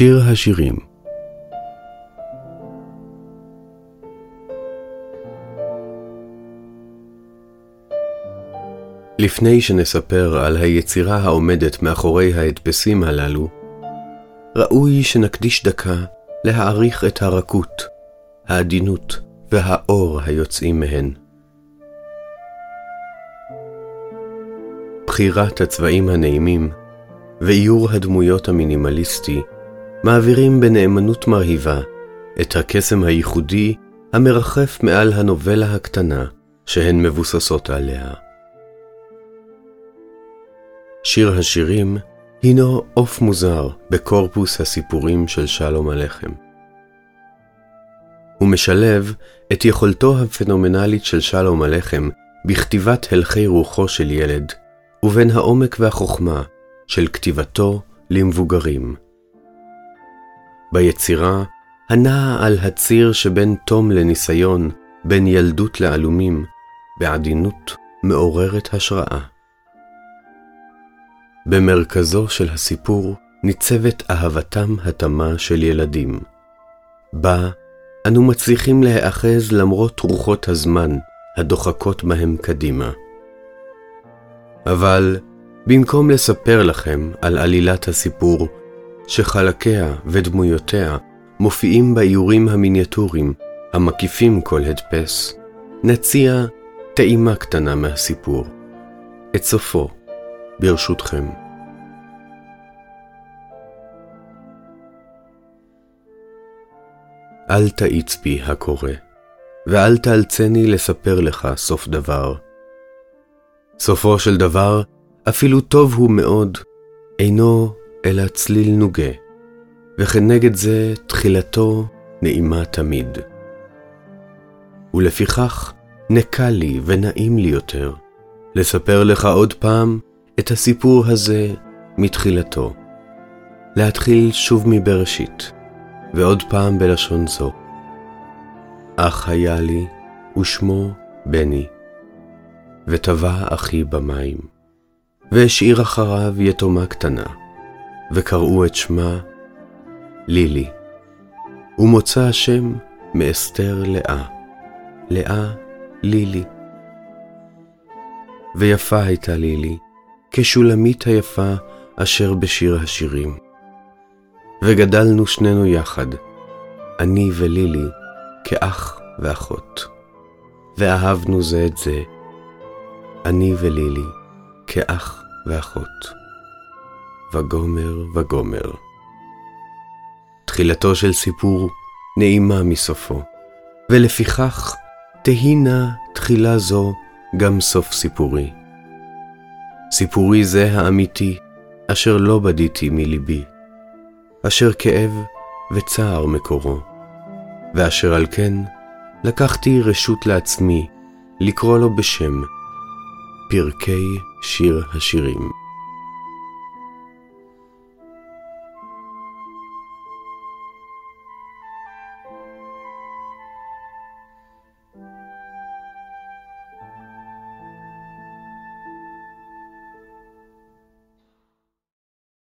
שיר השירים לפני שנספר על היצירה העומדת מאחורי ההדפסים הללו, ראוי שנקדיש דקה להעריך את הרכות, העדינות והאור היוצאים מהן. בחירת הצבעים הנעימים ואיור הדמויות המינימליסטי מעבירים בנאמנות מרהיבה את הקסם הייחודי המרחף מעל הנובלה הקטנה שהן מבוססות עליה. שיר השירים הינו עוף מוזר בקורפוס הסיפורים של שלום הלחם. הוא משלב את יכולתו הפנומנלית של שלום הלחם בכתיבת הלכי רוחו של ילד, ובין העומק והחוכמה של כתיבתו למבוגרים. ביצירה הנעה על הציר שבין תום לניסיון, בין ילדות לעלומים, בעדינות מעוררת השראה. במרכזו של הסיפור ניצבת אהבתם התמה של ילדים. בה אנו מצליחים להיאחז למרות רוחות הזמן הדוחקות בהם קדימה. אבל במקום לספר לכם על עלילת הסיפור, שחלקיה ודמויותיה מופיעים באיורים המיניאטוריים המקיפים כל הדפס, נציע טעימה קטנה מהסיפור, את סופו, ברשותכם. אל תאיץ בי הקורא, ואל תאלצני לספר לך סוף דבר. סופו של דבר, אפילו טוב הוא מאוד, אינו אלא צליל נוגה, וכנגד זה תחילתו נעימה תמיד. ולפיכך נקל לי ונעים לי יותר לספר לך עוד פעם את הסיפור הזה מתחילתו. להתחיל שוב מבראשית, ועוד פעם בלשון זו. אח היה לי, ושמו בני, וטבע אחי במים, והשאיר אחריו יתומה קטנה, וקראו את שמה לילי, ומוצא השם מאסתר לאה, לאה לילי. ויפה הייתה לילי, כשולמית היפה אשר בשיר השירים. וגדלנו שנינו יחד, אני ולילי, כאח ואחות. ואהבנו זה את זה, אני ולילי, כאח ואחות. וגומר וגומר. תחילתו של סיפור נעימה מסופו, ולפיכך תהינה תחילה זו גם סוף סיפורי. סיפורי זה האמיתי, אשר לא בדיתי מליבי, אשר כאב וצער מקורו, ואשר על כן לקחתי רשות לעצמי לקרוא לו בשם פרקי שיר השירים.